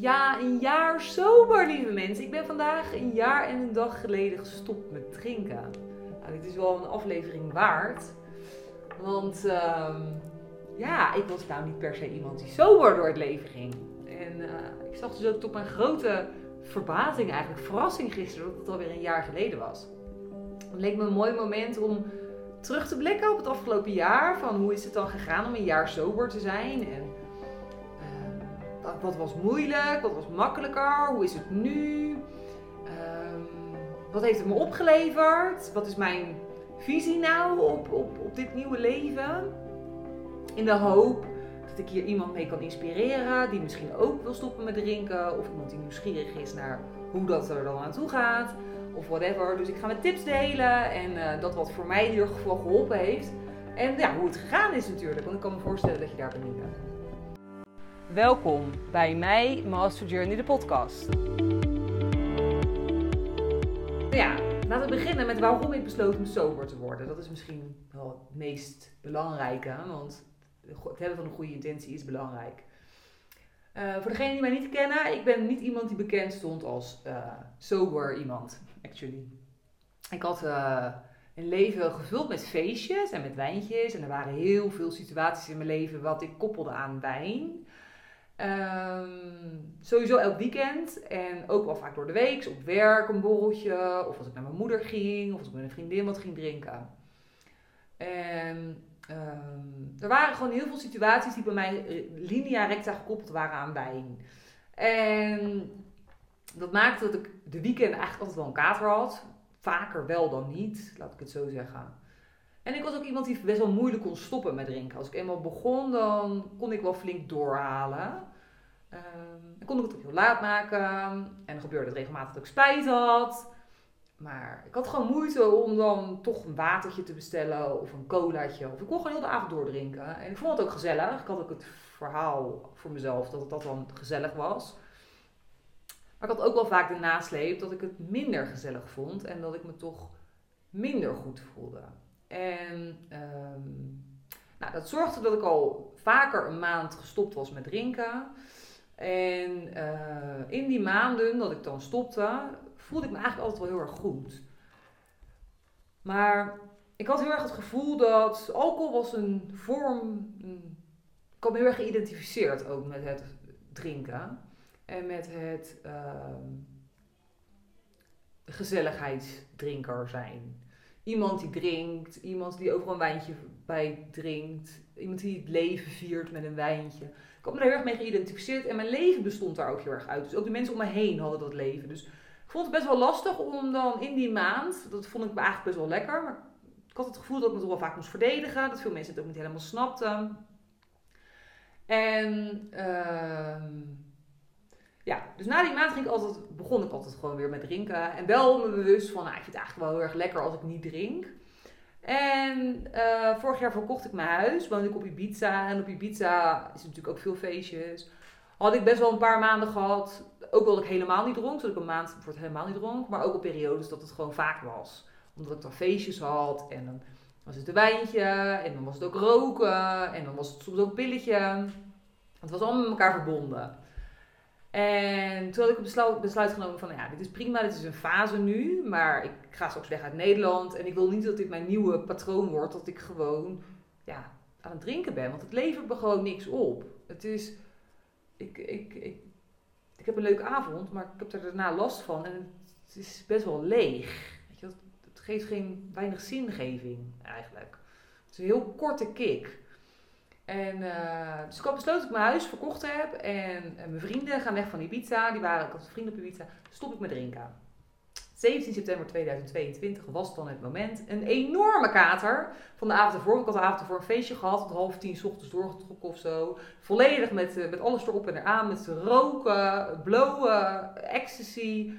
Ja, een jaar sober, lieve mensen. Ik ben vandaag een jaar en een dag geleden gestopt met drinken. Nou, dit is wel een aflevering waard. Want ehm, ja, ik was nou niet per se iemand die sober door het leven ging. En eh, ik zag dus ook tot mijn grote verbazing, eigenlijk verrassing gisteren, dat het alweer een jaar geleden was. Het leek me een mooi moment om terug te blikken op het afgelopen jaar. Van hoe is het dan gegaan om een jaar sober te zijn? En wat was moeilijk? Wat was makkelijker? Hoe is het nu? Um, wat heeft het me opgeleverd? Wat is mijn visie nou op, op, op dit nieuwe leven? In de hoop dat ik hier iemand mee kan inspireren die misschien ook wil stoppen met drinken. Of iemand die nieuwsgierig is naar hoe dat er dan aan toe gaat of whatever. Dus ik ga met tips delen en uh, dat wat voor mij in ieder geval geholpen heeft. En ja, hoe het gegaan is natuurlijk, want ik kan me voorstellen dat je daar benieuwd bent. Welkom bij mij, Master Journey, de podcast. Ja, laten we beginnen met waarom ik besloten om sober te worden. Dat is misschien wel het meest belangrijke, want het hebben van een goede intentie is belangrijk. Uh, voor degenen die mij niet kennen, ik ben niet iemand die bekend stond als uh, sober iemand, actually. Ik had uh, een leven gevuld met feestjes en met wijntjes. En er waren heel veel situaties in mijn leven wat ik koppelde aan wijn. Um, sowieso elk weekend en ook wel vaak door de week. Op werk een borreltje, of als ik naar mijn moeder ging, of als ik met een vriendin wat ging drinken. En Um, er waren gewoon heel veel situaties die bij mij eh, linea recta gekoppeld waren aan wijn. En dat maakte dat ik de weekend eigenlijk altijd wel een kater had. Vaker wel dan niet, laat ik het zo zeggen. En ik was ook iemand die best wel moeilijk kon stoppen met drinken. Als ik eenmaal begon, dan kon ik wel flink doorhalen. Dan kon ik het ook heel laat maken. En dan gebeurde het regelmatig dat ik spijt had. Maar ik had gewoon moeite om dan toch een watertje te bestellen of een colaatje. Of ik kon gewoon heel de avond doordrinken. En ik vond het ook gezellig. Ik had ook het verhaal voor mezelf dat het dat dan gezellig was. Maar ik had ook wel vaak de nasleep dat ik het minder gezellig vond. En dat ik me toch minder goed voelde. En um, nou, dat zorgde dat ik al vaker een maand gestopt was met drinken. En uh, in die maanden dat ik dan stopte, voelde ik me eigenlijk altijd wel heel erg goed. Maar ik had heel erg het gevoel dat alcohol was een vorm. ik had me heel erg geïdentificeerd ook met het drinken. En met het uh, gezelligheidsdrinker zijn. Iemand die drinkt, iemand die overal een wijntje bij drinkt. Iemand die het leven viert met een wijntje. Ik had me daar heel erg mee geïdentificeerd en mijn leven bestond daar ook heel erg uit. Dus ook de mensen om me heen hadden dat leven. Dus vond het best wel lastig om dan in die maand, dat vond ik eigenlijk best wel lekker, maar ik had het gevoel dat ik me toch wel vaak moest verdedigen, dat veel mensen het ook niet helemaal snapten. En uh, ja, dus na die maand ging ik begon ik altijd gewoon weer met drinken. En wel me bewust van, nou, ik vind het eigenlijk wel heel erg lekker als ik niet drink. En uh, vorig jaar verkocht ik mijn huis, woonde ik op Ibiza. En op Ibiza is natuurlijk ook veel feestjes. Had ik best wel een paar maanden gehad ook dat ik helemaal niet dronk, dat ik een maand voor het helemaal niet dronk. Maar ook op periodes dat het gewoon vaak was. Omdat ik dan feestjes had en dan was het een wijntje en dan was het ook roken en dan was het soms ook een pilletje. Het was allemaal met elkaar verbonden. En toen had ik besluit, besluit genomen van, ja, dit is prima, dit is een fase nu, maar ik ga straks weg uit Nederland en ik wil niet dat dit mijn nieuwe patroon wordt, dat ik gewoon ja, aan het drinken ben, want het levert me gewoon niks op. Het is, ik, ik, ik ik heb een leuke avond, maar ik heb er daarna last van en het is best wel leeg. Weet je, het geeft geen weinig zingeving eigenlijk. Het is een heel korte kick. En uh, dus ik had besloten dat ik mijn huis verkocht heb en, en, mijn vrienden gaan weg van Ibiza. Die waren, ik had vrienden op Ibiza. Stop ik met drinken. 17 september 2022 was dan het moment. Een enorme kater van de avond ervoor. Ik had de avond ervoor een feestje gehad, tot half tien s ochtends doorgetrokken of zo. Volledig met, eh, met alles erop en eraan. Met roken, blowen, ecstasy,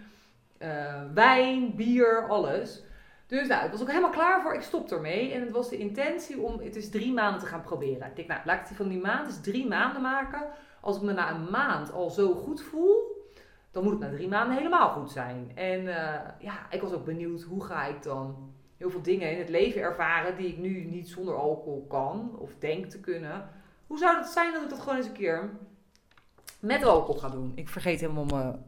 wijn, bier, alles. Dus nou, ik was ook helemaal klaar voor. Ik stop ermee. En het was de intentie om het is drie maanden te gaan proberen. Ik denk, nou, laat ik die van die maand eens drie maanden maken. Als ik me na een maand al zo goed voel, dan moet het na drie maanden helemaal goed zijn. En uh, ja, ik was ook benieuwd hoe ga ik dan heel veel dingen in het leven ervaren die ik nu niet zonder alcohol kan of denk te kunnen. Hoe zou het zijn dat ik dat gewoon eens een keer met alcohol ga doen. Ik vergeet helemaal mijn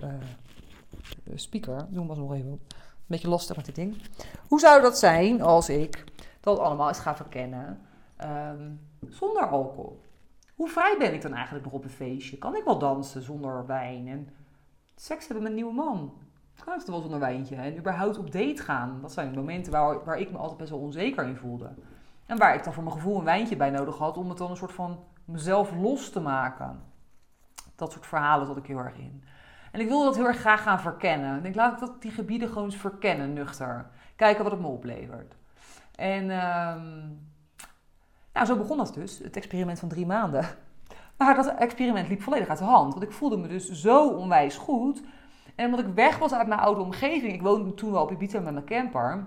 uh, speaker. Doe hem nog even op. Beetje lastig met dit ding. Hoe zou dat zijn als ik dat allemaal eens ga verkennen ehm, zonder alcohol? Hoe vrij ben ik dan eigenlijk nog op een feestje? Kan ik wel dansen zonder wijn? En seks hebben met een nieuwe man? Kan ik het wel zonder wijntje? En überhaupt op date gaan? Dat zijn momenten waar, waar ik me altijd best wel onzeker in voelde. En waar ik dan voor mijn gevoel een wijntje bij nodig had om het dan een soort van mezelf los te maken. Dat soort verhalen zat ik heel erg in. En ik wilde dat heel erg graag gaan verkennen. Ik denk, laat ik dat, die gebieden gewoon eens verkennen, nuchter. Kijken wat het me oplevert. En nou, zo begon dat dus, het experiment van drie maanden. Maar dat experiment liep volledig uit de hand. Want ik voelde me dus zo onwijs goed. En omdat ik weg was uit mijn oude omgeving. Ik woonde toen wel op Ibiza met mijn camper.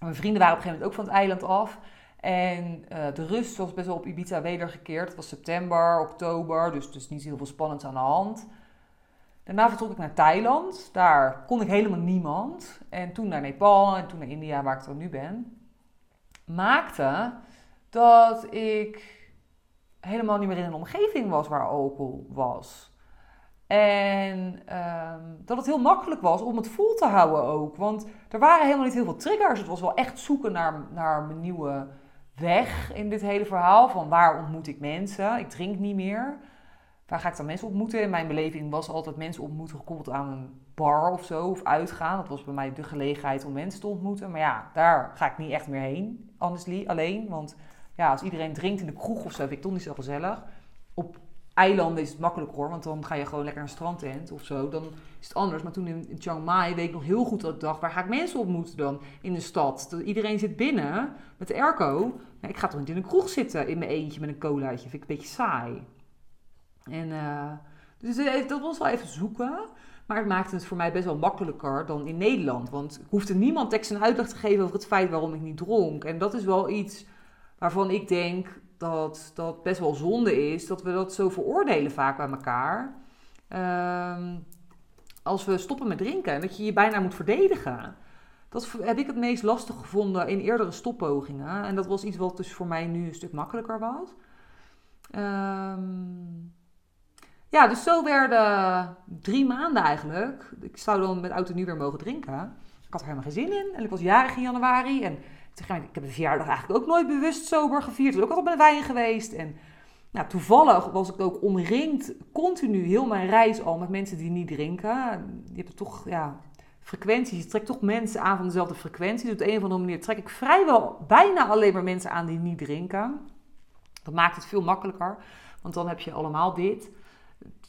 Mijn vrienden waren op een gegeven moment ook van het eiland af. En uh, de rust was best wel op Ibiza wedergekeerd. Het was september, oktober, dus, dus niet heel veel spannends aan de hand. Daarna vertrok ik naar Thailand. Daar kon ik helemaal niemand. En toen naar Nepal en toen naar India, waar ik dan nu ben. Maakte dat ik helemaal niet meer in een omgeving was waar alcohol was. En ehm, dat het heel makkelijk was om het vol te houden ook. Want er waren helemaal niet heel veel triggers. Het was wel echt zoeken naar, naar mijn nieuwe weg in dit hele verhaal. Van waar ontmoet ik mensen? Ik drink niet meer. Waar ga ik dan mensen ontmoeten? In mijn beleving was altijd mensen ontmoeten gekoppeld aan een bar of zo. Of uitgaan. Dat was bij mij de gelegenheid om mensen te ontmoeten. Maar ja, daar ga ik niet echt meer heen. Honestly, alleen. Want ja, als iedereen drinkt in de kroeg of zo, vind ik toch niet zo gezellig. Op eilanden is het makkelijker hoor, want dan ga je gewoon lekker naar een strandtent of zo. Dan is het anders. Maar toen in, Chiang Mai weet ik nog heel goed dat ik dacht, waar ga ik mensen ontmoeten dan in de stad? Iedereen zit binnen met de airco. ik ga toch niet in een kroeg zitten in mijn eentje met een colaatje. Vind ik een beetje saai. En uh, dus dat was wel even zoeken. Maar het maakte het voor mij best wel makkelijker dan in Nederland. Want ik hoefde niemand tekst en uitleg te geven over het feit waarom ik niet dronk. En dat is wel iets waarvan ik denk dat dat best wel zonde is, dat we dat zo veroordelen vaak bij elkaar. Ehm, als we stoppen met drinken en dat je je bijna moet verdedigen. Dat heb ik het meest lastig gevonden in eerdere stoppogingen. En dat was iets wat dus voor mij nu een stuk makkelijker was. Ehm, ja, dus zo werden drie maanden eigenlijk. Ik zou dan met auto nu weer mogen drinken. Ik had er helemaal geen zin in. En ik was jarig in januari. En ik heb de verjaardag eigenlijk ook nooit bewust sober gevierd. Ik ben ook altijd met wijn geweest. En nou, toevallig was ik ook omringd, continu, heel mijn reis al, met mensen die niet drinken. Je hebt toch, ja, frequenties. Je trekt toch mensen aan van dezelfde frequentie. Dus op de een of andere manier trek ik vrijwel bijna alleen maar mensen aan die niet drinken. Dat maakt het veel makkelijker. Want dan heb je allemaal dit.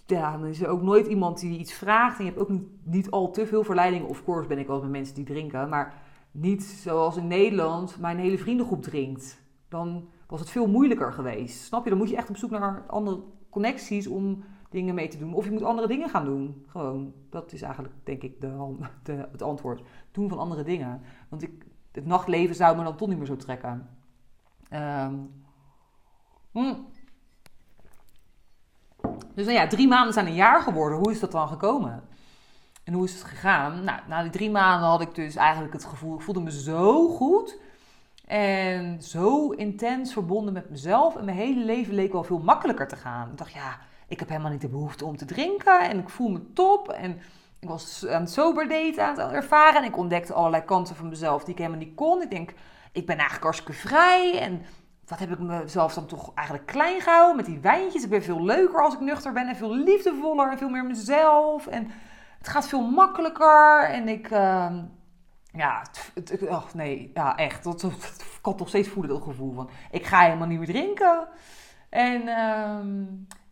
Ja, dan is er ook nooit iemand die iets vraagt. En je hebt ook niet, niet al te veel verleidingen. Of course ben ik wel met mensen die drinken. Maar niet zoals in Nederland mijn hele vriendengroep drinkt. Dan was het veel moeilijker geweest. Snap je? Dan moet je echt op zoek naar andere connecties om dingen mee te doen. Of je moet andere dingen gaan doen. Gewoon, dat is eigenlijk denk ik de, het antwoord. Doen van andere dingen. Want ik, het nachtleven zou me dan toch niet meer zo trekken. Um, Dus nou ja, drie maanden zijn een jaar geworden. Hoe is dat dan gekomen? En hoe is het gegaan? Nou, na die drie maanden had ik dus eigenlijk het gevoel, ik voelde me zo goed. En zo intens verbonden met mezelf. En mijn hele leven leek wel veel makkelijker te gaan. Ik dacht, ja, ik heb helemaal niet de behoefte om te drinken. En ik voel me top. En ik was aan het sober daten aan het ervaren. En ik ontdekte allerlei kanten van mezelf die ik helemaal niet kon. Ik denk, ik ben eigenlijk hartstikke vrij. En wat heb ik mezelf dan toch eigenlijk klein gehouden met die wijntjes. Ik ben veel leuker als ik nuchter ben. En veel liefdevoller. En veel meer mezelf. En het gaat veel makkelijker. En ik, uh, ja, het, oh nee, ja, echt. Dat, dat, ik kan nog steeds voelen dat gevoel van, ik ga helemaal niet meer drinken. En uh,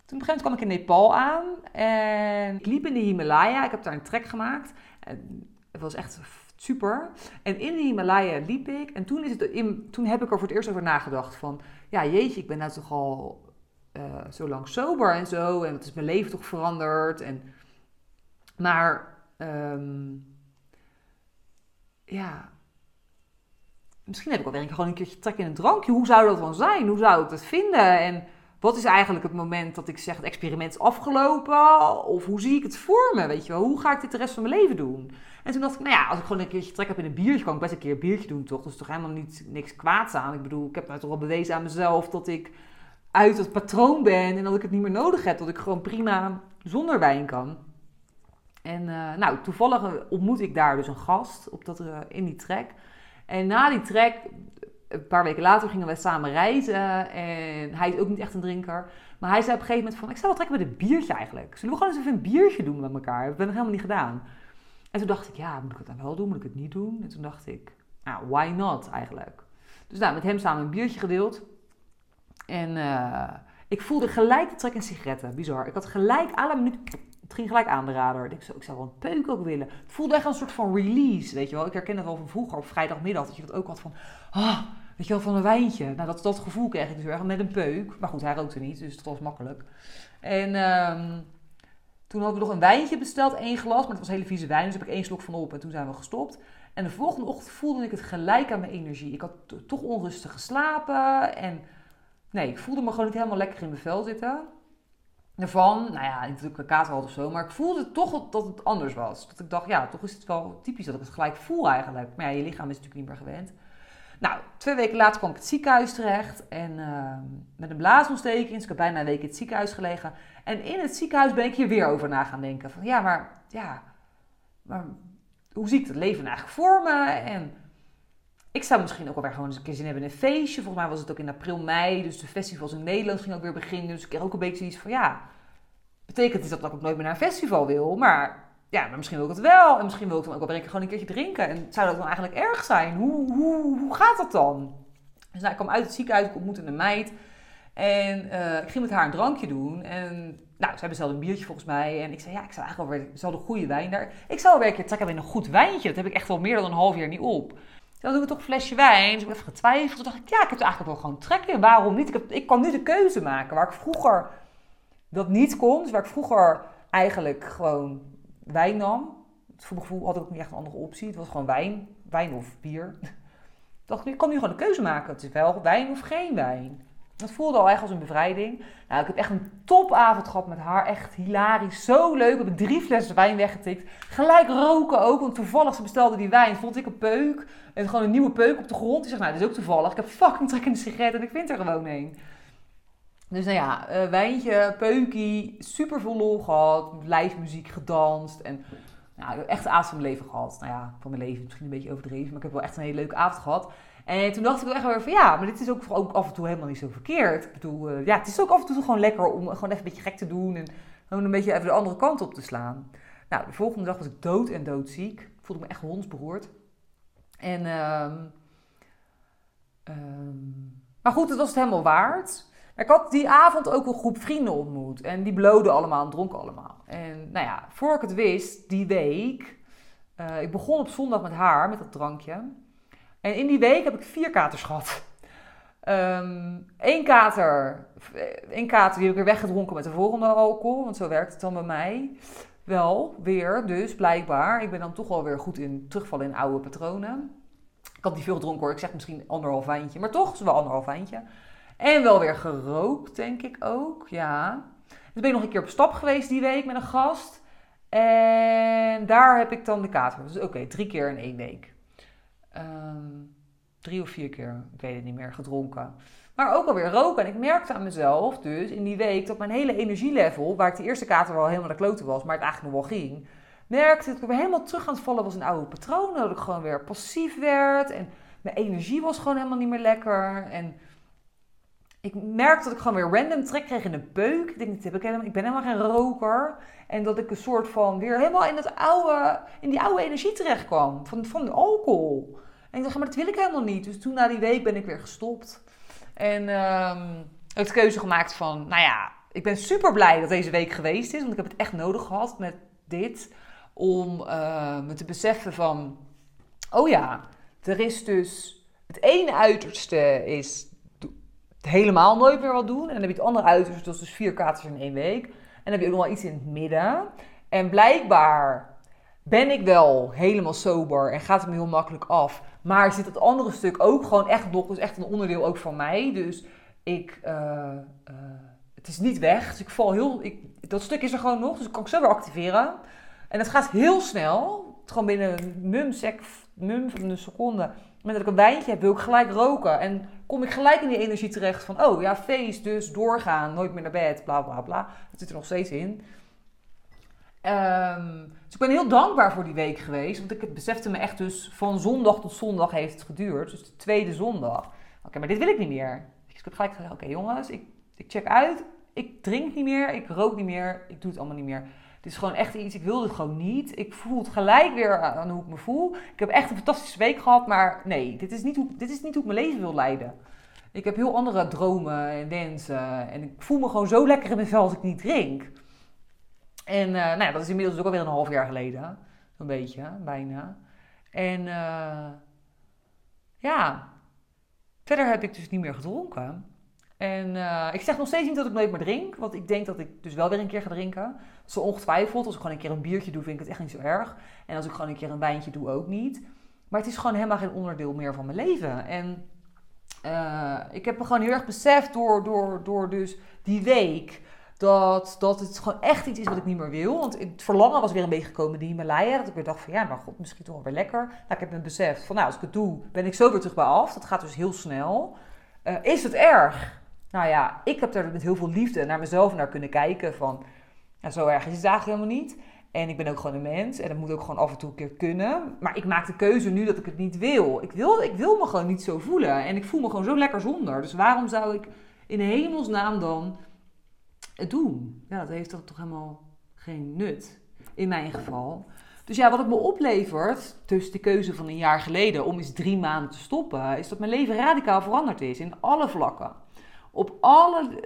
toen een kwam ik in Nepal aan. En ik liep in de Himalaya. Ik heb daar een trek gemaakt. En het was echt super. En in de Himalaya liep ik. En toen, is het toen heb ik er voor het eerst over nagedacht. Van, ja jeetje, ik ben nou toch al uh, zo lang sober en zo. En het is mijn leven toch veranderd. En maar um, ja, misschien heb ik wel weer gewoon een keertje trek in een drankje. Hoe zou dat dan zijn? Hoe zou ik dat vinden? En wat is eigenlijk het moment dat ik zeg het experiment is afgelopen? Of hoe zie ik het voor me? Weet je wel, hoe ga ik dit de rest van mijn leven doen? En toen dacht ik, nou ja, als ik gewoon een keertje trek heb in een biertje, kan ik best een keer een biertje doen, toch? Is toch helemaal niet, niks kwaads aan. Ik bedoel, ik heb nou toch al bewezen aan mezelf dat ik uit het patroon ben en dat ik het niet meer nodig heb. Dat ik gewoon prima zonder wijn kan. En uh, nou, toevallig ontmoet ik daar dus een gast op dat, uh, in die trek. En na die trek, een paar weken later gingen we samen reizen. En hij is ook niet echt een drinker. Maar hij zei op een gegeven moment van, ik zou wel trekken met een biertje eigenlijk. Zullen we gewoon eens even een biertje doen met elkaar? Dat heb ik nog helemaal niet gedaan. En toen dacht ik, ja, moet ik het dan wel doen? Moet ik het niet doen? En toen dacht ik, nou, why not eigenlijk? Dus nou, met hem samen een biertje gedeeld. En uh, ik voelde gelijk de trek in sigaretten. Bizar. Ik had gelijk, alle minuut, het ging gelijk aan de radar. Ik, ik zou wel een peuk ook willen. Het voelde echt een soort van release, weet je wel. Ik herken het wel van vroeger op vrijdagmiddag. Dat je dat ook had van, ah, weet je wel, van een wijntje. Nou, dat, dat gevoel kreeg ik dus erg met een peuk. Maar goed, hij rookte niet, dus dat was makkelijk. En um, toen hadden we nog een wijntje besteld, één glas. Maar het was hele vieze wijn, dus heb ik één slok van op en toen zijn we gestopt. En de volgende ochtend voelde ik het gelijk aan mijn energie. Ik had toch onrustig geslapen en nee, ik voelde me gewoon niet helemaal lekker in mijn vel zitten. Daarvan, nou ja, niet dat ik een kater had of zo, maar ik voelde toch dat het anders was. Dat ik dacht, ja, toch is het wel typisch dat ik het gelijk voel eigenlijk. Maar ja, je lichaam is natuurlijk niet meer gewend. Nou, twee weken later kwam ik het ziekenhuis terecht en uh, met een blaasontsteking. Dus ik heb bijna een week in het ziekenhuis gelegen. En in het ziekenhuis ben ik hier weer over na gaan denken. Van ja, maar, ja, maar hoe zie ik het leven eigenlijk voor me? En ik zou misschien ook alweer gewoon eens een keer zin hebben in een feestje. Volgens mij was het ook in april, mei. Dus de festivals in Nederland gingen ook weer beginnen. Dus ik kreeg ook een beetje zoiets van ja, betekent dit dat ik ook nooit meer naar een festival wil? Maar ja, maar misschien wil ik het wel. En misschien wil ik dan ook wel een gewoon een keertje drinken. En zou dat dan eigenlijk erg zijn? Hoe, hoe, hoe gaat dat dan? Dus nou, ik kwam uit het ziekenhuis, ik ontmoette een meid. En uh, ik ging met haar een drankje doen. En nou, zij bestelde een biertje volgens mij. En ik zei, ja, ik zou eigenlijk wel weer, een goede wijn daar. Ik zou wel weer een keer trekken met een goed wijntje. Dat heb ik echt wel meer dan een half jaar niet op. Dan doen we toch een flesje wijn. Dus ik heb even getwijfeld. Toen dacht ik, ja, ik heb er eigenlijk wel gewoon trek in. Waarom niet? Ik, ik kan nu de keuze maken. Waar ik vroeger dat niet kon. Dus waar ik vroeger eigenlijk gewoon wijn nam. Voor mijn gevoel had ik ook niet echt een andere optie. Het was gewoon wijn. Wijn of bier. Ik dacht, ik kan nu gewoon de keuze maken. Het is wel wijn of geen wijn. Dat voelde al echt als een bevrijding. Nou, ik heb echt een topavond gehad met haar. Echt hilarisch. Zo leuk. We hebben drie flessen wijn weggetikt. Gelijk roken ook. Want toevallig, ze bestelde die wijn. Vond ik een peuk. En gewoon een nieuwe peuk op de grond. Die zegt, nou, dit is ook toevallig. Ik heb fucking trek in de sigaret en ik vind er gewoon een. Dus nou ja, uh, wijntje, peukie. Super veel lol gehad. Live gedanst. En nou, echt de avond van mijn leven gehad. Nou ja, van mijn leven misschien een beetje overdreven. Maar ik heb wel echt een hele leuke avond gehad. En toen dacht ik wel echt weer van ja, maar dit is ook, ook af en toe helemaal niet zo verkeerd. Ik bedoel, uh, ja, het is ook af en toe gewoon lekker om gewoon even een beetje gek te doen en gewoon een beetje even de andere kant op te slaan. Nou, de volgende dag was ik dood en doodziek. Voelde me echt hondsberoerd. En, um, maar goed, het was het helemaal waard. Ik had die avond ook een groep vrienden ontmoet. En die bloden allemaal en dronken allemaal. En nou ja, voor ik het wist, die week... Uh, ik begon op zondag met haar, met dat drankje. En in die week heb ik vier katers gehad. Um, één kater, één kater die heb ik weer weggedronken met de volgende alcohol, want zo werkt het dan bij mij. Wel, weer, dus blijkbaar. Ik ben dan toch wel weer goed in terugvallen in oude patronen. Ik had niet veel gedronken hoor, ik zeg misschien anderhalf wijntje, maar toch, is wel anderhalf wijntje. En wel weer gerookt, denk ik ook, ja. Dus ben ik nog een keer op stap geweest die week met een gast. En daar heb ik dan de kater. Dus oké, drie keer in één week. Um, drie of vier keer, ik weet het niet meer, gedronken. Maar ook alweer roken. En ik merkte aan mezelf dus in die week dat mijn hele energielevel, waar ik de eerste kater wel helemaal de kloten was, maar het eigenlijk nog wel ging, merkte dat ik weer helemaal terug aan het vallen was in oude patronen. Dat ik gewoon weer passief werd en mijn energie was gewoon helemaal niet meer lekker. En ik merkte dat ik gewoon weer random trek kreeg in een peuk. Ik denk, ik, ik ben helemaal geen roker. En dat ik een soort van weer helemaal in, het oude, in die oude energie terecht kwam. Van, van de alcohol. En ik dacht, maar dat wil ik helemaal niet. Dus toen na die week ben ik weer gestopt. En um, heb ik de keuze gemaakt van, nou ja, ik ben super blij dat deze week geweest is. Want ik heb het echt nodig gehad met dit. Om uh, me te beseffen van, oh ja, er is dus... Het ene uiterste is helemaal nooit meer wat doen. En dan heb je het andere uiterste, dat is dus vier katers in één week. En dan heb je ook nog wel iets in het midden. En blijkbaar ben ik wel helemaal sober en gaat het me heel makkelijk af. Maar zit het andere stuk ook gewoon echt nog, is echt een onderdeel ook van mij. Dus ik, uh, uh, het is niet weg. Dus ik val heel, ik, dat stuk is er gewoon nog, dus ik kan ik zo weer activeren. En het gaat heel snel. Gewoon binnen een mum, sec, mum van een seconde moment dat ik een wijntje heb, wil ik gelijk roken. En kom ik gelijk in die energie terecht van, oh ja, feest, dus doorgaan, nooit meer naar bed, bla bla bla. Dat zit er nog steeds in. Ehm, dus ik ben heel dankbaar voor die week geweest. Want ik besefte me echt dus van zondag tot zondag heeft het geduurd. Dus de tweede zondag. Oké, maar dit wil ik niet meer. Dus ik heb gelijk gezegd, oké jongens, ik, ik check uit. Ik drink niet meer, ik rook niet meer, ik doe het allemaal niet meer. Is gewoon echt iets, ik wil het gewoon niet. Ik voel het gelijk weer aan hoe ik me voel. Ik heb echt een fantastische week gehad, maar nee, dit is niet hoe, dit is niet hoe ik mijn leven wil leiden. Ik heb heel andere dromen en wensen. En ik voel me gewoon zo lekker in mijn vel als ik niet drink. En uh, nou ja, dat is inmiddels ook alweer een half jaar geleden. Zo'n beetje, bijna. En uh, ja, verder heb ik dus niet meer gedronken. En uh, ik zeg nog steeds niet dat ik nooit meer drink. Want ik denk dat ik dus wel weer een keer ga drinken. Zo ongetwijfeld. Als ik gewoon een keer een biertje doe, vind ik het echt niet zo erg. En als ik gewoon een keer een wijntje doe, ook niet. Maar het is gewoon helemaal geen onderdeel meer van mijn leven. En uh, ik heb me gewoon heel erg beseft door, door, door dus die week dat, dat het gewoon echt iets is wat ik niet meer wil. Want het verlangen was weer een beetje gekomen, die Himalaya. Dat ik weer dacht van, ja, maar god, misschien toch wel weer lekker. Nou, ik heb me beseft van, nou, als ik het doe, ben ik zo weer terug bij af. Dat gaat dus heel snel. Uh, is het erg? Nou ja, ik heb er met heel veel liefde naar mezelf naar kunnen kijken. Van, zo erg is het eigenlijk helemaal niet. En ik ben ook gewoon een mens. En dat moet ook gewoon af en toe een keer kunnen. Maar ik maak de keuze nu dat ik het niet wil. Ik wil, ik wil me gewoon niet zo voelen. En ik voel me gewoon zo lekker zonder. Dus waarom zou ik in hemelsnaam dan het doen. Ja, dat heeft toch helemaal geen nut. In mijn geval. Dus ja, wat het me oplevert, tussen de keuze van een jaar geleden om eens drie maanden te stoppen, is dat mijn leven radicaal veranderd is in alle vlakken. Op alle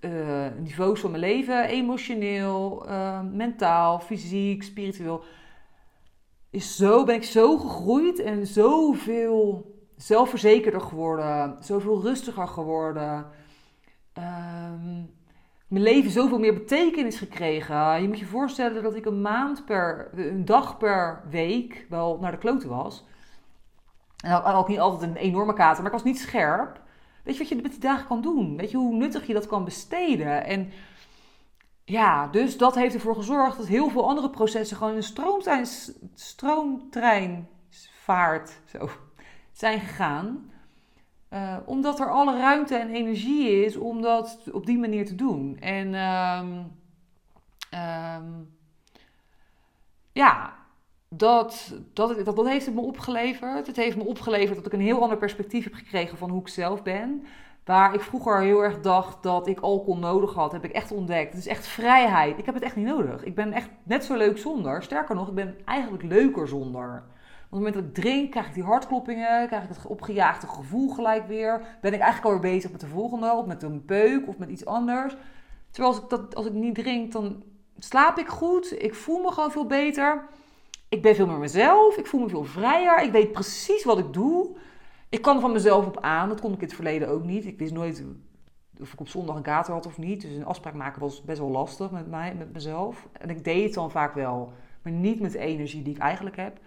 uh, niveaus van mijn leven, emotioneel, uh, mentaal, fysiek, spiritueel, is zo, ben ik zo gegroeid en zoveel zelfverzekerder geworden, zoveel rustiger geworden um, mijn leven zoveel meer betekenis gekregen. Je moet je voorstellen dat ik een maand per, een dag per week wel naar de kloten was. En had ook niet altijd een enorme kater, maar ik was niet scherp. Weet je wat je met die dagen kan doen? Weet je hoe nuttig je dat kan besteden? En ja, dus dat heeft ervoor gezorgd dat heel veel andere processen gewoon een stroomtrein, stroomtreinvaart zo, zijn gegaan. Uh, omdat er alle ruimte en energie is om dat op die manier te doen. En um, um, ja, dat, dat, dat, dat, heeft het me opgeleverd. Het heeft me opgeleverd dat ik een heel ander perspectief heb gekregen van hoe ik zelf ben. Waar ik vroeger heel erg dacht dat ik alcohol nodig had, heb ik echt ontdekt. Het is echt vrijheid. Ik heb het echt niet nodig. Ik ben echt net zo leuk zonder. Sterker nog, ik ben eigenlijk leuker zonder op het moment dat ik drink, krijg ik die hartkloppingen, krijg ik het opgejaagde gevoel gelijk weer. Ben ik eigenlijk alweer bezig met de volgende, of met een peuk, of met iets anders. Terwijl als ik, dat, als ik niet drink, dan slaap ik goed. Ik voel me gewoon veel beter. Ik ben veel meer mezelf. Ik voel me veel vrijer. Ik weet precies wat ik doe. Ik kan er van mezelf op aan. Dat kon ik in het verleden ook niet. Ik wist nooit of ik op zondag een kater had of niet. Dus een afspraak maken was best wel lastig met mij, met mezelf. En ik deed het dan vaak wel. Maar niet met de energie die ik eigenlijk heb.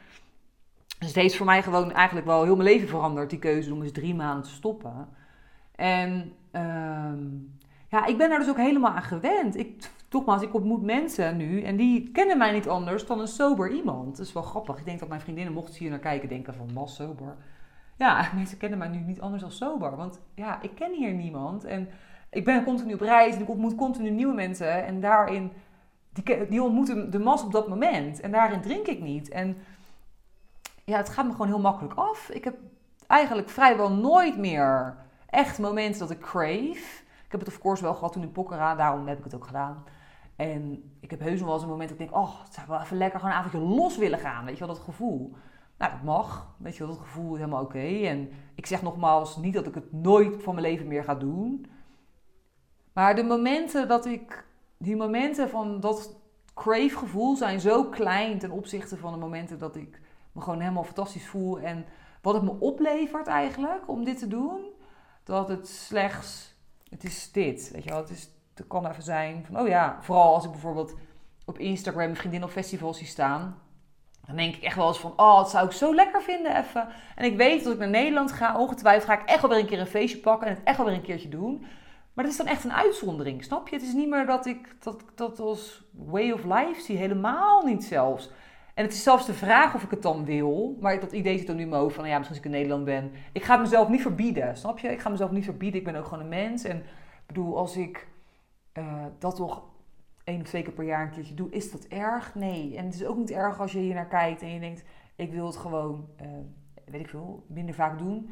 Dus het heeft voor mij gewoon eigenlijk wel heel mijn leven veranderd, die keuze om eens drie maanden te stoppen. En ehm, ja, ik ben daar dus ook helemaal aan gewend. Ik, nogmaals, ik ontmoet mensen nu en die kennen mij niet anders dan een sober iemand. Dat is wel grappig. Ik denk dat mijn vriendinnen, mochten ze hier naar kijken, denken van, was sober. Ja, mensen kennen mij nu niet anders dan sober. Want ja, ik ken hier niemand. En ik ben continu op reis en ik ontmoet continu nieuwe mensen. En daarin, die, die ontmoeten de mas op dat moment. En daarin drink ik niet. En ja, het gaat me gewoon heel makkelijk af. Ik heb eigenlijk vrijwel nooit meer echt momenten dat ik crave. Ik heb het of course wel gehad toen in Pokkera, daarom heb ik het ook gedaan. En ik heb heus wel eens een moment dat ik denk, oh, het zou wel even lekker gewoon een avondje los willen gaan. Weet je wel, dat gevoel. Nou, dat mag. Weet je wel, dat gevoel is helemaal oké. En ik zeg nogmaals niet dat ik het nooit van mijn leven meer ga doen. Maar de momenten dat ik, die momenten van dat crave gevoel zijn zo klein ten opzichte van de momenten dat ik me gewoon helemaal fantastisch voel. En wat het me oplevert eigenlijk om dit te doen, dat het slechts, het is dit, weet je wel. Het, is, het kan even zijn van, oh ja, vooral als ik bijvoorbeeld op Instagram een vriendin op festivals zie staan. Dan denk ik echt wel eens van, oh, dat zou ik zo lekker vinden even. En ik weet dat ik naar Nederland ga, ongetwijfeld ga ik echt wel weer een keer een feestje pakken en het echt wel weer een keertje doen. Maar dat is dan echt een uitzondering, snap je? Het is niet meer dat ik dat, dat als way of life zie, helemaal niet zelfs. En het is zelfs de vraag of ik het dan wil. Maar dat idee zit dan nu in mijn van, nou ja, misschien als ik in Nederland ben. Ik ga het mezelf niet verbieden, snap je? Ik ga mezelf niet verbieden. Ik ben ook gewoon een mens. En ik bedoel, als ik uh, dat toch één of twee keer per jaar een keertje doe, is dat erg? Nee. En het is ook niet erg als je hier naar kijkt en je denkt, ik wil het gewoon, uh, weet ik veel, minder vaak doen.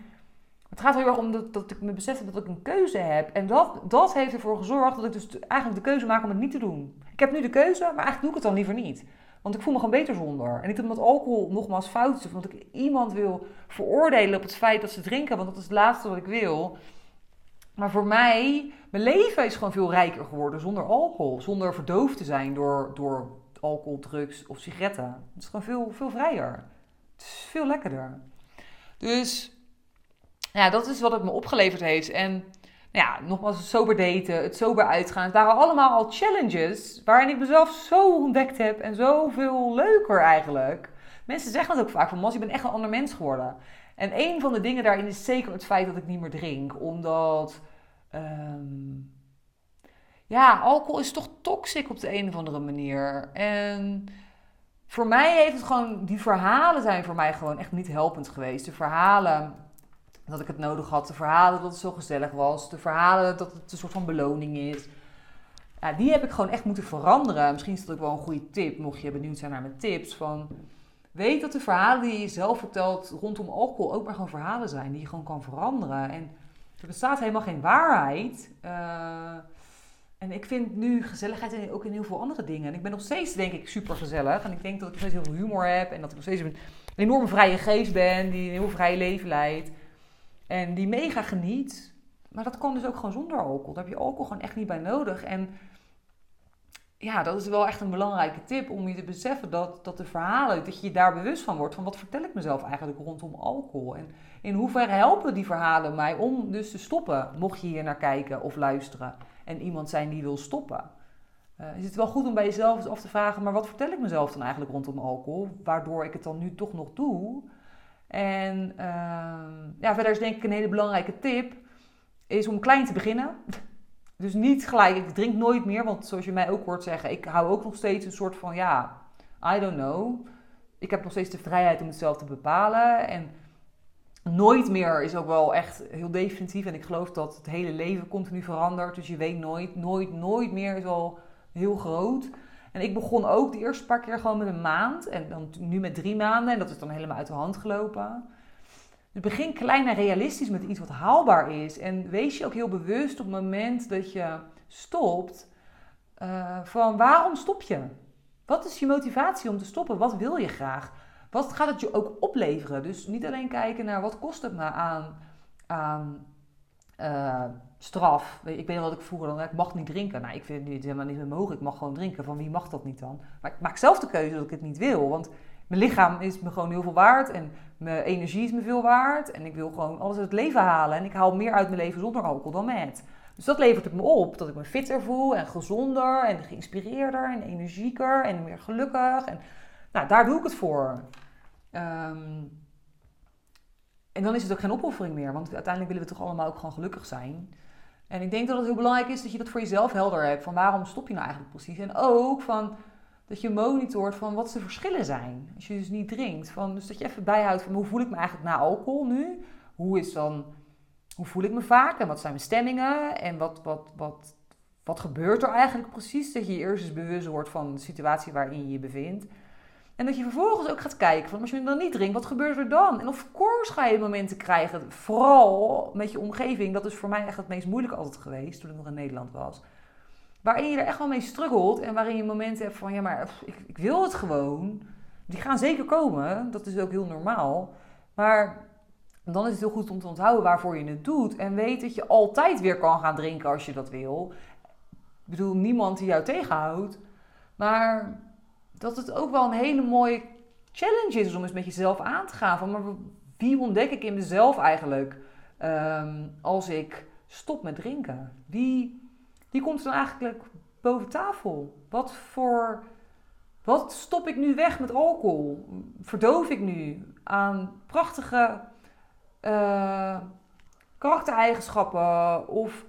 Het gaat heel erg om dat, dat ik me besef dat ik een keuze heb. En dat, dat heeft ervoor gezorgd dat ik dus eigenlijk de keuze maak om het niet te doen. Ik heb nu de keuze, maar eigenlijk doe ik het dan liever niet. Want ik voel me gewoon beter zonder. En niet omdat alcohol nogmaals fout is. Of omdat ik iemand wil veroordelen op het feit dat ze drinken. Want dat is het laatste wat ik wil. Maar voor mij, mijn leven is gewoon veel rijker geworden zonder alcohol. Zonder verdoofd te zijn door, door alcohol, drugs of sigaretten. Het is gewoon veel, veel vrijer. Het is veel lekkerder. Dus ja, dat is wat het me opgeleverd heeft. En nou ja, nogmaals, het sober daten, het sober uitgaan. Het waren allemaal al challenges waarin ik mezelf zo ontdekt heb en zoveel leuker eigenlijk. Mensen zeggen het ook vaak van, Mas, je bent echt een ander mens geworden. En een van de dingen daarin is zeker het feit dat ik niet meer drink. Omdat, ehm, ja, alcohol is toch toxic op de een of andere manier. En voor mij heeft het gewoon, die verhalen zijn voor mij gewoon echt niet helpend geweest. De verhalen dat ik het nodig had. De verhalen dat het zo gezellig was. De verhalen dat het een soort van beloning is. Ja, die heb ik gewoon echt moeten veranderen. Misschien is dat ook wel een goede tip, mocht je benieuwd zijn naar mijn tips. Van, weet dat de verhalen die je zelf vertelt rondom alcohol ook maar gewoon verhalen zijn. Die je gewoon kan veranderen. En er bestaat helemaal geen waarheid. Uh, en ik vind nu gezelligheid ook in heel veel andere dingen. En ik ben nog steeds, denk ik, super gezellig. En ik denk dat ik nog steeds heel veel humor heb. En dat ik nog steeds een, een enorme vrije geest ben. Die een heel vrij leven leidt. En die mega geniet. Maar dat kan dus ook gewoon zonder alcohol. Daar heb je alcohol gewoon echt niet bij nodig. En ja, dat is wel echt een belangrijke tip om je te beseffen dat, dat de verhalen, dat je je daar bewust van wordt. Van wat vertel ik mezelf eigenlijk rondom alcohol? En in hoeverre helpen die verhalen mij om dus te stoppen, mocht je hier naar kijken of luisteren. En iemand zijn die wil stoppen. Uh, is het wel goed om bij jezelf eens af te vragen, maar wat vertel ik mezelf dan eigenlijk rondom alcohol? Waardoor ik het dan nu toch nog doe. En ehm, ja, verder is denk ik een hele belangrijke tip, is om klein te beginnen. Dus niet gelijk, ik drink nooit meer, want zoals je mij ook hoort zeggen, ik hou ook nog steeds een soort van, ja, I don't know. Ik heb nog steeds de vrijheid om het zelf te bepalen. En nooit meer is ook wel echt heel definitief. En ik geloof dat het hele leven continu verandert. Dus je weet nooit, nooit, nooit meer is al heel groot. En ik begon ook de eerste paar keer gewoon met een maand. En dan nu met drie maanden. En dat is dan helemaal uit de hand gelopen. Dus begin klein en realistisch met iets wat haalbaar is. En wees je ook heel bewust op het moment dat je stopt. Uh, van waarom stop je? Wat is je motivatie om te stoppen? Wat wil je graag? Wat gaat het je ook opleveren? Dus niet alleen kijken naar wat kost het me aan, aan uh, straf. Ik weet nog wat ik vroeger dan, ik mag niet drinken. Nou, ik vind het helemaal niet meer mogelijk. Ik mag gewoon drinken. Van wie mag dat niet dan? Maar ik maak zelf de keuze dat ik het niet wil. Want mijn lichaam is me gewoon heel veel waard. En mijn energie is me veel waard. En ik wil gewoon alles uit het leven halen. En ik haal meer uit mijn leven zonder alcohol dan met. Dus dat levert het me op. Dat ik me fitter voel en gezonder en geïnspireerder en energieker en meer gelukkig. En nou, daar doe ik het voor. Um, en dan is het ook geen opoffering meer, want uiteindelijk willen we toch allemaal ook gewoon gelukkig zijn. En ik denk dat het heel belangrijk is dat je dat voor jezelf helder hebt. Van waarom stop je nou eigenlijk precies? En ook van dat je monitort van wat de verschillen zijn. Als je dus niet drinkt. Van, dus dat je even bijhoudt van hoe voel ik me eigenlijk na alcohol nu? Hoe is dan, hoe voel ik me vaak? En wat zijn mijn stemmingen? En wat, wat, wat, wat gebeurt er eigenlijk precies? Dat je eerst eens bewust wordt van de situatie waarin je je bevindt. En dat je vervolgens ook gaat kijken van als je dan niet drinkt, wat gebeurt er dan? En of course ga je momenten krijgen, vooral met je omgeving. Dat is voor mij echt het meest moeilijke altijd geweest toen ik nog in Nederland was. Waarin je er echt wel mee struggelt en waarin je momenten hebt van ja, maar ik, ik wil het gewoon. Die gaan zeker komen, dat is ook heel normaal. Maar dan is het heel goed om te onthouden waarvoor je het doet. En weet dat je altijd weer kan gaan drinken als je dat wil. Ik bedoel, niemand die jou tegenhoudt. Maar dat het ook wel een hele mooie challenge is om eens met jezelf aan te gaan. Van, maar wie ontdek ik in mezelf eigenlijk ehm, als ik stop met drinken? Wie, wie komt dan eigenlijk boven tafel? Wat voor... Wat stop ik nu weg met alcohol? Verdoof ik nu aan prachtige uh, karaktereigenschappen of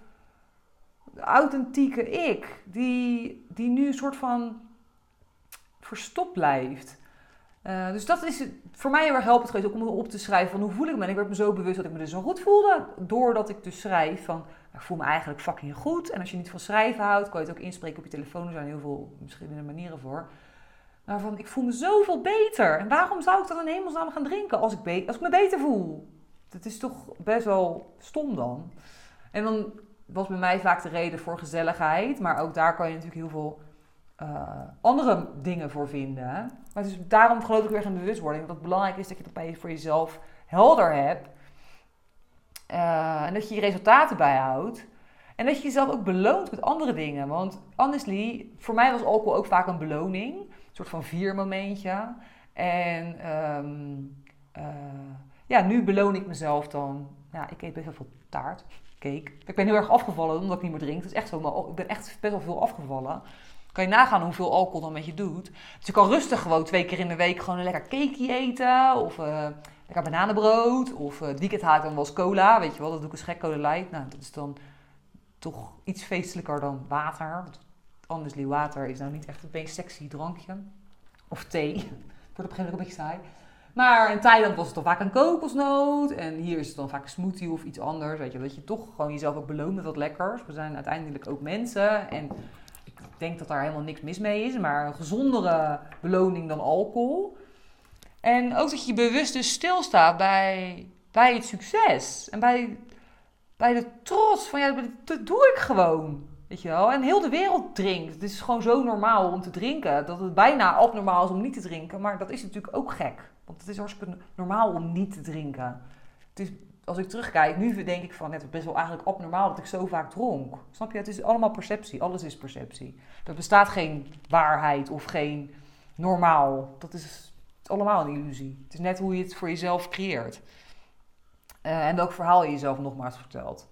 authentieke ik, die, die nu een soort van verstopt blijft. Uh, dus dat is voor mij heel erg helpend geweest, ook om op te schrijven van hoe voel ik me. En ik werd me zo bewust dat ik me dus zo goed voelde, doordat ik dus schrijf van, ik voel me eigenlijk fucking goed. En als je niet van schrijven houdt, kan je het ook inspreken op je telefoon. Er zijn heel veel verschillende manieren voor. Maar van, ik voel me zoveel beter. En waarom zou ik dan in hemelsnaam gaan drinken als ik, als ik me beter voel? Dat is toch best wel stom dan. En dan was bij mij vaak de reden voor gezelligheid. Maar ook daar kan je natuurlijk heel veel uh, andere dingen voor vinden. Maar dus daarom geloof ik weer in bewustwording. Dat het belangrijk is dat je bij voor jezelf helder hebt. Uh, en dat je je resultaten bijhoudt. En dat je jezelf ook beloont met andere dingen. Want honestly, voor mij was alcohol ook vaak een beloning. Een soort van viermomentje. En um, uh, ja, nu beloon ik mezelf dan. Ja, ik eet best wel veel taart, cake. Ik ben heel erg afgevallen omdat ik niet meer drink. Dat is echt zo, maar ik ben echt best wel veel afgevallen. Kan je nagaan hoeveel alcohol dan met je doet. Dus je kan rustig gewoon twee keer in de week gewoon een lekker cake eten. Of uh, lekker bananenbrood. Of uh, het weekend haal ik dan eens cola. Weet je wel, dat doe ik een gek cola light. Nou, dat is dan toch iets feestelijker dan water. Anders water is nou niet echt een meest sexy drankje. Of thee. Wordt op een gegeven moment een beetje saai. Maar in Thailand was het dan vaak een kokosnoot. En hier is het dan vaak een smoothie of iets anders. Weet je, dat je toch gewoon jezelf ook beloont met wat lekkers. We zijn uiteindelijk ook mensen. En ik denk dat daar helemaal niks mis mee is. Maar een gezondere beloning dan alcohol. En ook dat je bewust dus stilstaat bij, bij het succes. En bij, bij de trots van ja, dat doe ik gewoon. Weet je wel? En heel de wereld drinkt. Het is gewoon zo normaal om te drinken. Dat het bijna abnormaal is om niet te drinken. Maar dat is natuurlijk ook gek. Want het is hartstikke normaal om niet te drinken. Het is, als ik terugkijk, nu denk ik van net best wel eigenlijk abnormaal dat ik zo vaak dronk. Snap je? Het is allemaal perceptie. Alles is perceptie. Er bestaat geen waarheid of geen normaal. Dat is allemaal een illusie. Het is net hoe je het voor jezelf creëert. Uh, en welk verhaal je jezelf nogmaals vertelt.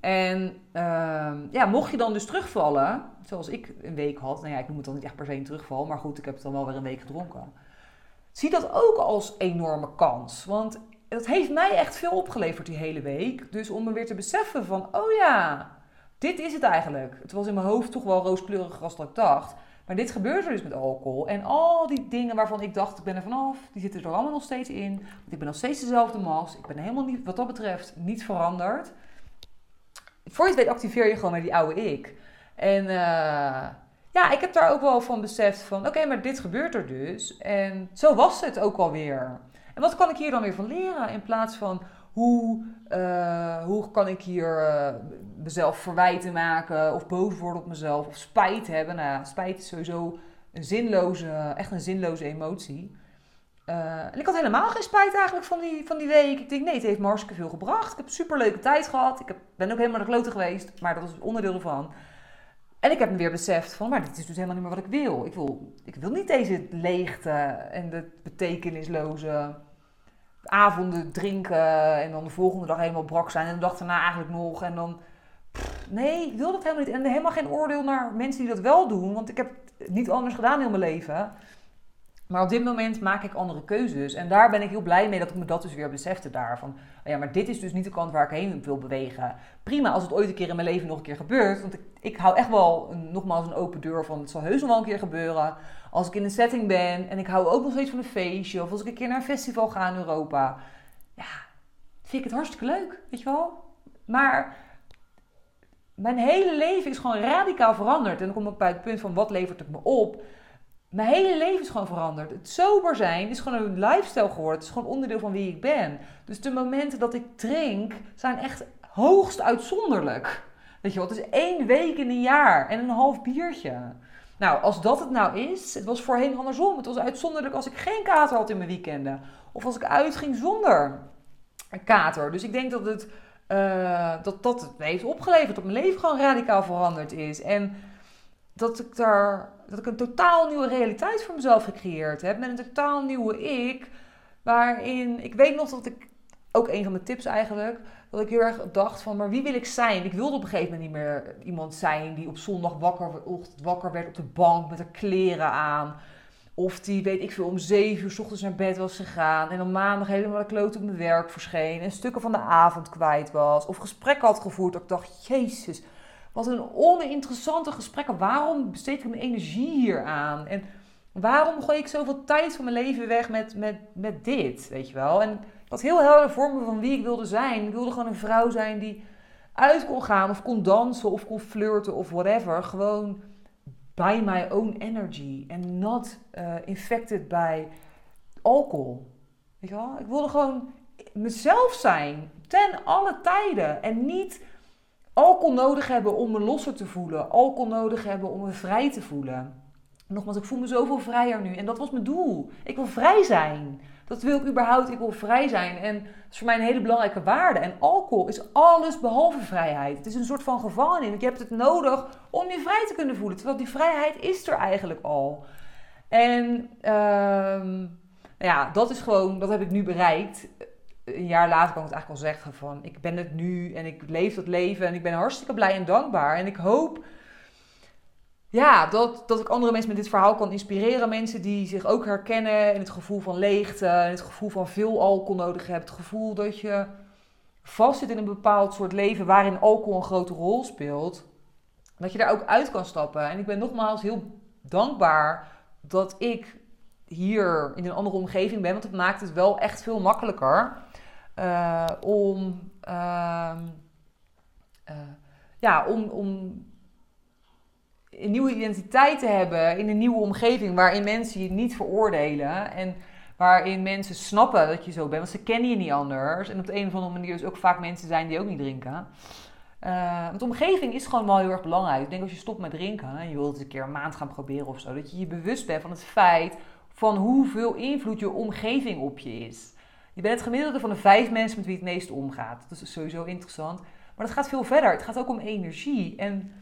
En uh, ja, mocht je dan dus terugvallen, zoals ik een week had, nou ja, ik noem het dan niet echt per se een terugval, maar goed, ik heb het dan wel weer een week gedronken. Zie dat ook als enorme kans. Want het heeft mij echt veel opgeleverd die hele week. Dus om me weer te beseffen van, oh ja, dit is het eigenlijk. Het was in mijn hoofd toch wel rooskleurig als dat ik dacht. Maar dit gebeurt er dus met alcohol. En al die dingen waarvan ik dacht, ik ben er vanaf, die zitten er allemaal nog steeds in. Want ik ben nog steeds dezelfde mas. Ik ben helemaal niet, wat dat betreft, niet veranderd. Voor je het weet activeer je gewoon met die oude ik. En uh, ja, ik heb daar ook wel van beseft van, oké, maar dit gebeurt er dus. En zo was het ook alweer. En wat kan ik hier dan weer van leren? In plaats van, hoe, uh, hoe kan ik hier uh, mezelf verwijten maken of boos worden op mezelf of spijt hebben? Nou spijt is sowieso een zinloze, echt een zinloze emotie. Uh, en ik had helemaal geen spijt eigenlijk van die, van die week. Ik denk, nee, het heeft me hartstikke veel gebracht. Ik heb een superleuke tijd gehad. Ik heb, ben ook helemaal naar de kloten geweest, maar dat is onderdeel ervan. En ik heb me weer beseft van, maar dit is dus helemaal niet meer wat ik wil. Ik wil, ik wil niet deze leegte en de betekenisloze avonden drinken en dan de volgende dag helemaal brak zijn en de dag daarna eigenlijk nog. En dan, nee, ik wil dat helemaal niet. En helemaal geen oordeel naar mensen die dat wel doen, want ik heb niet anders gedaan in mijn leven. Maar op dit moment maak ik andere keuzes. En daar ben ik heel blij mee dat ik me dat dus weer besefte daarvan. Oh ja, maar dit is dus niet de kant waar ik heen wil bewegen. Prima als het ooit een keer in mijn leven nog een keer gebeurt. Want ik, ik hou echt wel nogmaals een open deur van het zal heus nog wel een keer gebeuren. Als ik in een setting ben en ik hou ook nog steeds van een feestje. Of als ik een keer naar een festival ga in Europa. Ja, vind ik het hartstikke leuk, weet je wel. Maar mijn hele leven is gewoon radicaal veranderd. En dan kom ik bij het punt van wat levert het me op mijn hele leven is gewoon veranderd. Het sober zijn is gewoon een lifestyle geworden. Het is gewoon onderdeel van wie ik ben. Dus de momenten dat ik drink zijn echt hoogst uitzonderlijk. Weet je wat? Het is één week in een jaar en een half biertje. Nou, als dat het nou is, het was voorheen andersom. Het was uitzonderlijk als ik geen kater had in mijn weekenden. Of als ik uitging zonder kater. Dus ik denk dat het, uh, dat, dat het heeft opgeleverd. Dat mijn leven gewoon radicaal veranderd is. En dat ik daar dat ik een totaal nieuwe realiteit voor mezelf gecreëerd heb. Met een totaal nieuwe ik. Waarin ik weet nog dat ik, ook een van mijn tips eigenlijk, dat ik heel erg dacht van, maar wie wil ik zijn? Ik wilde op een gegeven moment niet meer iemand zijn die op zondag wakker, wakker werd op de bank met haar kleren aan. Of die, weet ik veel, om zeven uur s ochtends naar bed was gegaan. En om maandag helemaal de op mijn werk verscheen. En stukken van de avond kwijt was. Of gesprekken had gevoerd. Dat ik dacht, jezus, wat een oninteressante gesprekken. Waarom besteed ik mijn energie hier aan? En Waarom gooi ik zoveel tijd van mijn leven weg met, met, met dit? Weet je wel? En had heel helder voor me van wie ik wilde zijn. Ik wilde gewoon een vrouw zijn die uit kon gaan of kon dansen of kon flirten of whatever. Gewoon by my own energy and not uh, infected by alcohol. Weet je wel? Ik wilde gewoon mezelf zijn ten alle tijden en niet alcohol nodig hebben om me losser te voelen, alcohol nodig hebben om me vrij te voelen. Nogmaals, ik voel me zoveel vrijer nu en dat was mijn doel. Ik wil vrij zijn. Dat wil ik überhaupt. Ik wil vrij zijn. En dat is voor mij een hele belangrijke waarde. En alcohol is alles behalve vrijheid. Het is een soort van gevangenis. Je hebt het nodig om je vrij te kunnen voelen. Terwijl die vrijheid is er eigenlijk al. En uh, ja, dat is gewoon, dat heb ik nu bereikt. Een jaar later kan ik het eigenlijk al zeggen van, ik ben het nu en ik leef dat leven en ik ben hartstikke blij en dankbaar. En ik hoop ja, dat, dat ik andere mensen met dit verhaal kan inspireren. Mensen die zich ook herkennen in het gevoel van leegte, in het gevoel van veel alcohol nodig hebt. Het gevoel dat je vast zit in een bepaald soort leven waarin alcohol een grote rol speelt. Dat je daar ook uit kan stappen. En ik ben nogmaals heel dankbaar dat ik hier in een andere omgeving ben. Want het maakt het wel echt veel makkelijker uh, om, uh, uh, ja, om, om een nieuwe identiteit te hebben in een nieuwe omgeving waarin mensen je niet veroordelen en waarin mensen snappen dat je zo bent, want ze kennen je niet anders. En op de een of andere manier dus ook vaak mensen zijn die ook niet drinken. Uh, want de omgeving is gewoon wel heel erg belangrijk. Ik denk als je stopt met drinken en je wilt het een keer een maand gaan proberen of zo, dat je je bewust bent van het feit van hoeveel invloed je omgeving op je is. Je bent het gemiddelde van de vijf mensen met wie het meest omgaat. Dat is sowieso interessant. Maar dat gaat veel verder. Het gaat ook om energie. En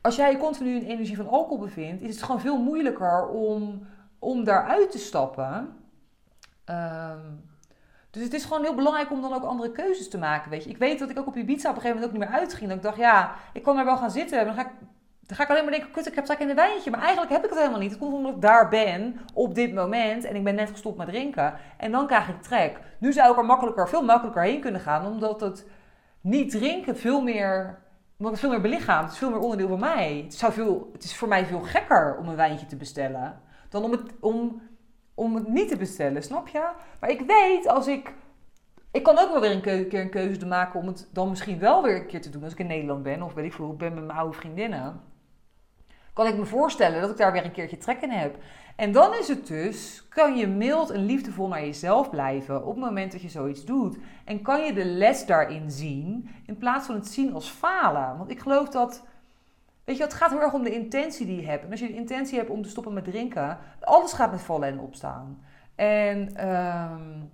als jij je continu in energie van alcohol bevindt, is het gewoon veel moeilijker om, om daaruit te stappen. Um, dus het is gewoon heel belangrijk om dan ook andere keuzes te maken. Weet je. Ik weet dat ik ook op Ibiza op een gegeven moment ook niet meer uitging. Dat ik dacht, ja, ik kan er wel gaan zitten. Dan ga ik, dan ga ik alleen maar denken, kut, ik heb straks in een wijntje. Maar eigenlijk heb ik het helemaal niet. Het komt omdat ik daar ben op dit moment. En ik ben net gestopt met drinken. En dan krijg ik trek. Nu zou ik er makkelijker, veel makkelijker heen kunnen gaan. Omdat het niet drinken veel meer het veel meer belichaamd. Het is veel meer onderdeel van mij. Het, zou veel, het is voor mij veel gekker om een wijntje te bestellen. Dan om het, om, om het niet te bestellen, snap je? Maar ik weet als ik... Ik kan ook wel weer een keer een keuze maken om het dan misschien wel weer een keer te doen als ik in Nederland ben. Of weet ik veel, ik ben met mijn oude vriendinnen. Kan ik me voorstellen dat ik daar weer een keertje trek in heb. En dan is het dus, kan je mild en liefdevol naar jezelf blijven op het moment dat je zoiets doet. En kan je de les daarin zien, in plaats van het zien als falen. Want ik geloof dat, weet je, het gaat heel erg om de intentie die je hebt. En als je de intentie hebt om te stoppen met drinken, alles gaat met vallen en opstaan. En um,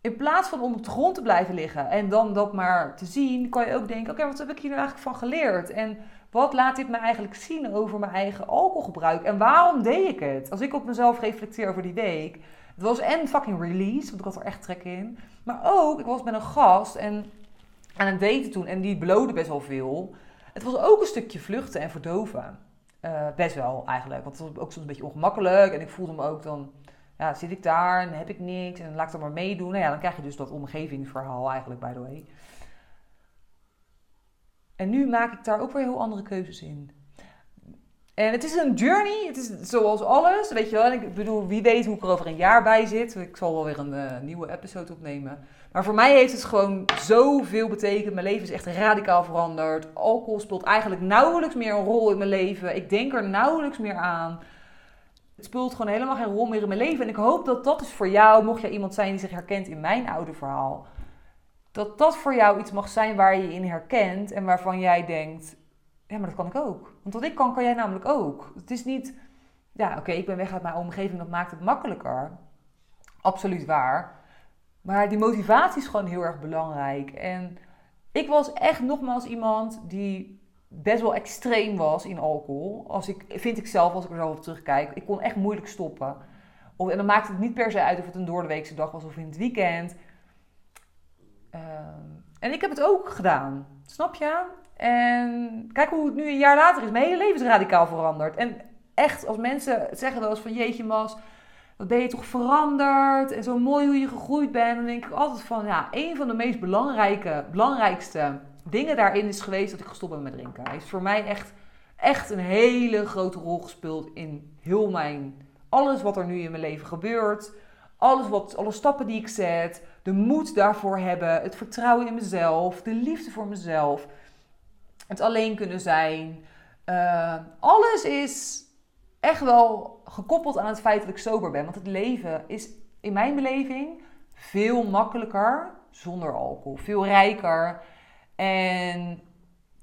in plaats van om op de grond te blijven liggen en dan dat maar te zien, kan je ook denken, oké, wat heb ik hier nou eigenlijk van geleerd? En wat laat dit me eigenlijk zien over mijn eigen alcoholgebruik? En waarom deed ik het? Als ik op mezelf reflecteer over die week. Het was en fucking release, want ik had er echt trek in. Maar ook, ik was met een gast en aan het daten toen. En die beloofde best wel veel. Het was ook een stukje vluchten en verdoven. Uh, best wel eigenlijk. Want het was ook soms een beetje ongemakkelijk. En ik voelde me ook dan, ja, zit ik daar en heb ik niks. En laat ik dan maar meedoen. Nou ja, dan krijg je dus dat omgevingsverhaal eigenlijk, by the way. En nu maak ik daar ook weer heel andere keuzes in. En het is een journey. Het is zoals alles. Weet je wel. Ik bedoel, wie weet hoe ik er over een jaar bij zit. Ik zal wel weer een uh, nieuwe episode opnemen. Maar voor mij heeft het gewoon zoveel betekend. Mijn leven is echt radicaal veranderd. Alcohol speelt eigenlijk nauwelijks meer een rol in mijn leven. Ik denk er nauwelijks meer aan. Het speelt gewoon helemaal geen rol meer in mijn leven. En ik hoop dat dat is voor jou, mocht jij iemand zijn die zich herkent in mijn oude verhaal dat dat voor jou iets mag zijn waar je je in herkent en waarvan jij denkt, ja, maar dat kan ik ook. Want wat ik kan, kan jij namelijk ook. Het is niet, ja, oké, ik ben weg uit mijn omgeving, dat maakt het makkelijker. Absoluut waar. Maar die motivatie is gewoon heel erg belangrijk. En ik was echt nogmaals iemand die best wel extreem was in alcohol. Als ik, vind ik zelf, als ik er zo op terugkijk. Ik kon echt moeilijk stoppen. En dan maakt het niet per se uit of het een doordeweekse dag was of in het weekend. Ehm, en ik heb het ook gedaan. Snap je? En kijk hoe het nu een jaar later is. Mijn hele leven is radicaal veranderd. En echt, als mensen zeggen wel eens van jeetje Mas, wat ben je toch veranderd? En zo mooi hoe je gegroeid bent. Dan denk ik altijd van ja, een van de meest belangrijke, belangrijkste dingen daarin is geweest dat ik gestopt ben met drinken. Hij is voor mij echt echt een hele grote rol gespeeld in heel mijn alles wat er nu in mijn leven gebeurt. Alles wat, alle stappen die ik zet, de moed daarvoor hebben, het vertrouwen in mezelf, de liefde voor mezelf, het alleen kunnen zijn. Uh, alles is echt wel gekoppeld aan het feit dat ik sober ben. Want het leven is in mijn beleving veel makkelijker zonder alcohol. Veel rijker. En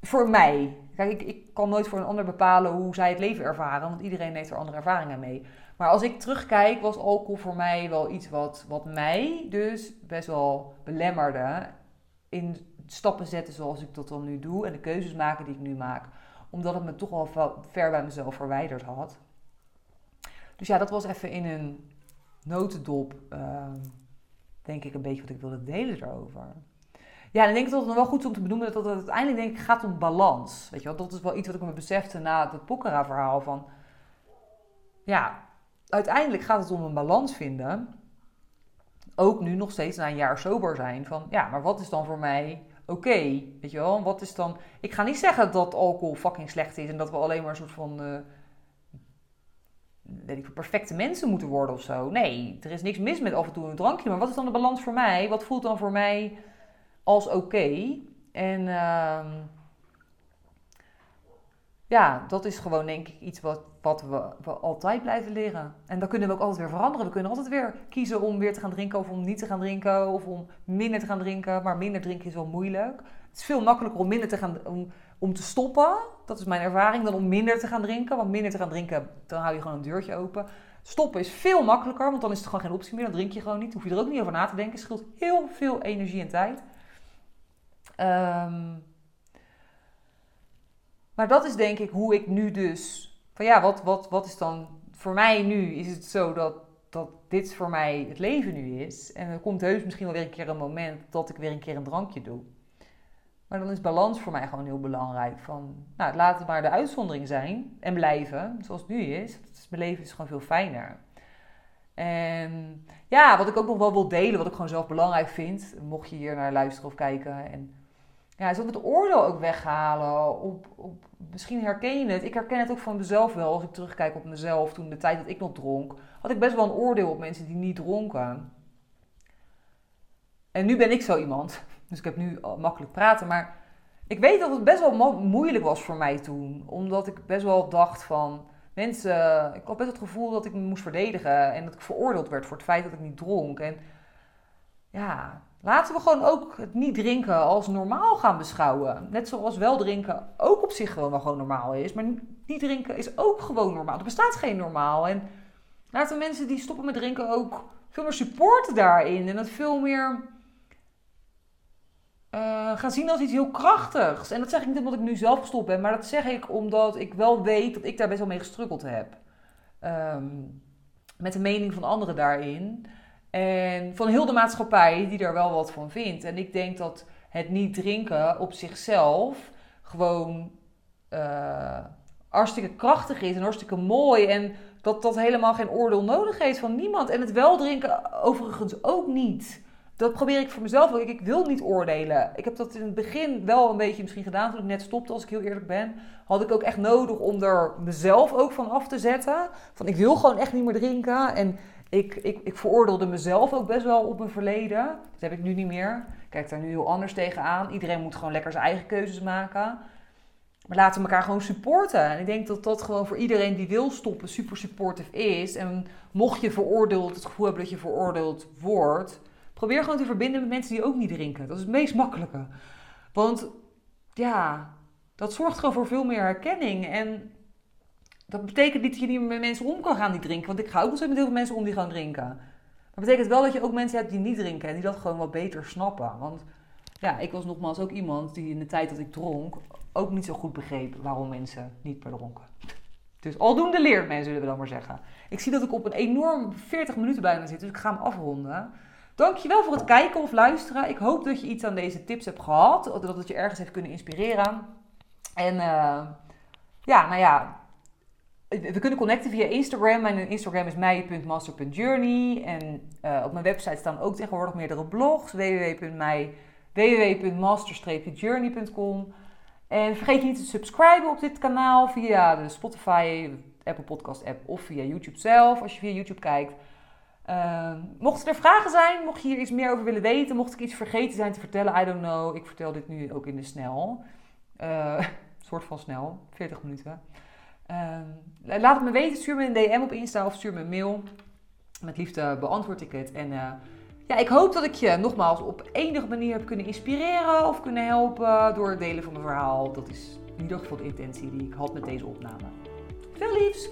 voor mij. Kijk, ik, ik kan nooit voor een ander bepalen hoe zij het leven ervaren. Want iedereen heeft er andere ervaringen mee. Maar als ik terugkijk, was alcohol voor mij wel iets wat, wat mij dus best wel belemmerde. In stappen zetten zoals ik dat dan nu doe. En de keuzes maken die ik nu maak. Omdat het me toch wel ver bij mezelf verwijderd had. Dus ja, dat was even in een notendop, ehm, denk ik, een beetje wat ik wilde delen erover. Ja, dan denk ik dat het nog wel goed is om te benoemen dat het uiteindelijk denk ik gaat om balans. Weet je wel, dat is wel iets wat ik me besefte na het Pokkera-verhaal van... Ja, uiteindelijk gaat het om een balans vinden. Ook nu nog steeds na een jaar sober zijn. Van ja, maar wat is dan voor mij oké? weet je wel, wat is dan... Ik ga niet zeggen dat alcohol fucking slecht is en dat we alleen maar een soort van... Uh, weet ik, perfecte mensen moeten worden of zo. Nee, er is niks mis met af en toe een drankje. Maar wat is dan de balans voor mij? Wat voelt dan voor mij als oké? En uh, ja, dat is gewoon denk ik iets wat, wat we, we, altijd blijven leren. En dan kunnen we ook altijd weer veranderen. We kunnen altijd weer kiezen om weer te gaan drinken of om niet te gaan drinken. Of om minder te gaan drinken. Maar minder drinken is wel moeilijk. Het is veel makkelijker om minder te gaan om, om te stoppen. Dat is mijn ervaring. Dan om minder te gaan drinken. Want minder te gaan drinken, dan hou je gewoon een deurtje open. Stoppen is veel makkelijker, want dan is het gewoon geen optie meer. Dan drink je gewoon niet. Hoef je er ook niet over na te denken. Het scheelt heel veel energie en tijd. Um, maar dat is denk ik hoe ik nu dus. Van ja, wat, wat, wat is dan. Voor mij nu is het zo dat, dat dit voor mij het leven nu is. En er komt heus misschien wel weer een keer een moment dat ik weer een keer een drankje doe. Maar dan is balans voor mij gewoon heel belangrijk. Van, nou, laat het maar de uitzondering zijn en blijven zoals het nu is. Mijn leven is gewoon veel fijner. En ja, wat ik ook nog wel wil delen, wat ik gewoon zelf belangrijk vind, mocht je hier naar luisteren of kijken en ja, is het oordeel ook weghalen. Op, op, misschien herken je het. Ik herken het ook van mezelf wel. Als ik terugkijk op mezelf, toen de tijd dat ik nog dronk, had ik best wel een oordeel op mensen die niet dronken. En nu ben ik zo iemand. Dus ik heb nu makkelijk praten. Maar ik weet dat het best wel moeilijk was voor mij toen. Omdat ik best wel dacht van... Mensen... Ik had best het gevoel dat ik me moest verdedigen. En dat ik veroordeeld werd voor het feit dat ik niet dronk. En ja, Laten we gewoon ook het niet drinken als normaal gaan beschouwen. Net zoals wel drinken ook op zich gewoon gewoon normaal is. Maar niet drinken is ook gewoon normaal. Er bestaat geen normaal. En laten mensen die stoppen met drinken ook veel meer supporten daarin. En het veel meer uh, gaan zien als iets heel krachtigs. En dat zeg ik niet omdat ik nu zelf gestopt ben. Maar dat zeg ik omdat ik wel weet dat ik daar best wel mee gestruggeld heb. Ehm, met de mening van anderen daarin. En van heel de maatschappij die daar wel wat van vindt. En ik denk dat het niet drinken op zichzelf gewoon uh, hartstikke krachtig is en hartstikke mooi. En dat dat helemaal geen oordeel nodig heeft van niemand. En het wel drinken overigens ook niet. Dat probeer ik voor mezelf ook. Ik wil niet oordelen. Ik heb dat in het begin wel een beetje misschien gedaan toen ik net stopte, als ik heel eerlijk ben. Had ik ook echt nodig om er mezelf ook van af te zetten. Van ik wil gewoon echt niet meer drinken. En ik, ik, ik veroordeelde mezelf ook best wel op mijn verleden. Dat heb ik nu niet meer. Ik kijk daar nu heel anders tegenaan. Iedereen moet gewoon lekker zijn eigen keuzes maken. Maar laten we elkaar gewoon supporten. En ik denk dat dat gewoon voor iedereen die wil stoppen super supportive is. En mocht je veroordeeld, het gevoel hebben dat je veroordeeld wordt, probeer gewoon te verbinden met mensen die ook niet drinken. Dat is het meest makkelijke. Want ja, dat zorgt gewoon voor veel meer herkenning. En dat betekent niet dat je niet met mensen om kan gaan die drinken. Want ik ga ook nog steeds met heel veel mensen om die gaan drinken. Maar betekent wel dat je ook mensen hebt die niet drinken en die dat gewoon wat beter snappen. Want ja, ik was nogmaals ook iemand die in de tijd dat ik dronk ook niet zo goed begreep waarom mensen niet meer dronken. Dus aldoende leert mensen, zullen we dan maar zeggen. Ik zie dat ik op een enorm 40 minuten bijna zit, dus ik ga hem afronden. Dankjewel voor het kijken of luisteren. Ik hoop dat je iets aan deze tips hebt gehad. Dat het je ergens heeft kunnen inspireren. En uh, ja, nou ja, we kunnen connecten via Instagram. Mijn Instagram is mei.master.journey. En uh, op mijn website staan ook tegenwoordig meerdere blogs. www.master-journey.com En vergeet niet te subscriben op dit kanaal via de Spotify, Apple Podcast app of via YouTube zelf, als je via YouTube kijkt. Uh, mochten er vragen zijn, mocht je hier iets meer over willen weten, mocht ik iets vergeten zijn te vertellen, I don't know. Ik vertel dit nu ook in de snel. Uh, soort van snel, 40 minuten. Uh, laat het me weten, stuur me een DM op Insta of stuur me een mail. Met liefde beantwoord ik het. En uh, ja, ik hoop dat ik je nogmaals op enige manier heb kunnen inspireren of kunnen helpen door het delen van mijn verhaal. Dat is in ieder geval de intentie die ik had met deze opname. Veel liefs!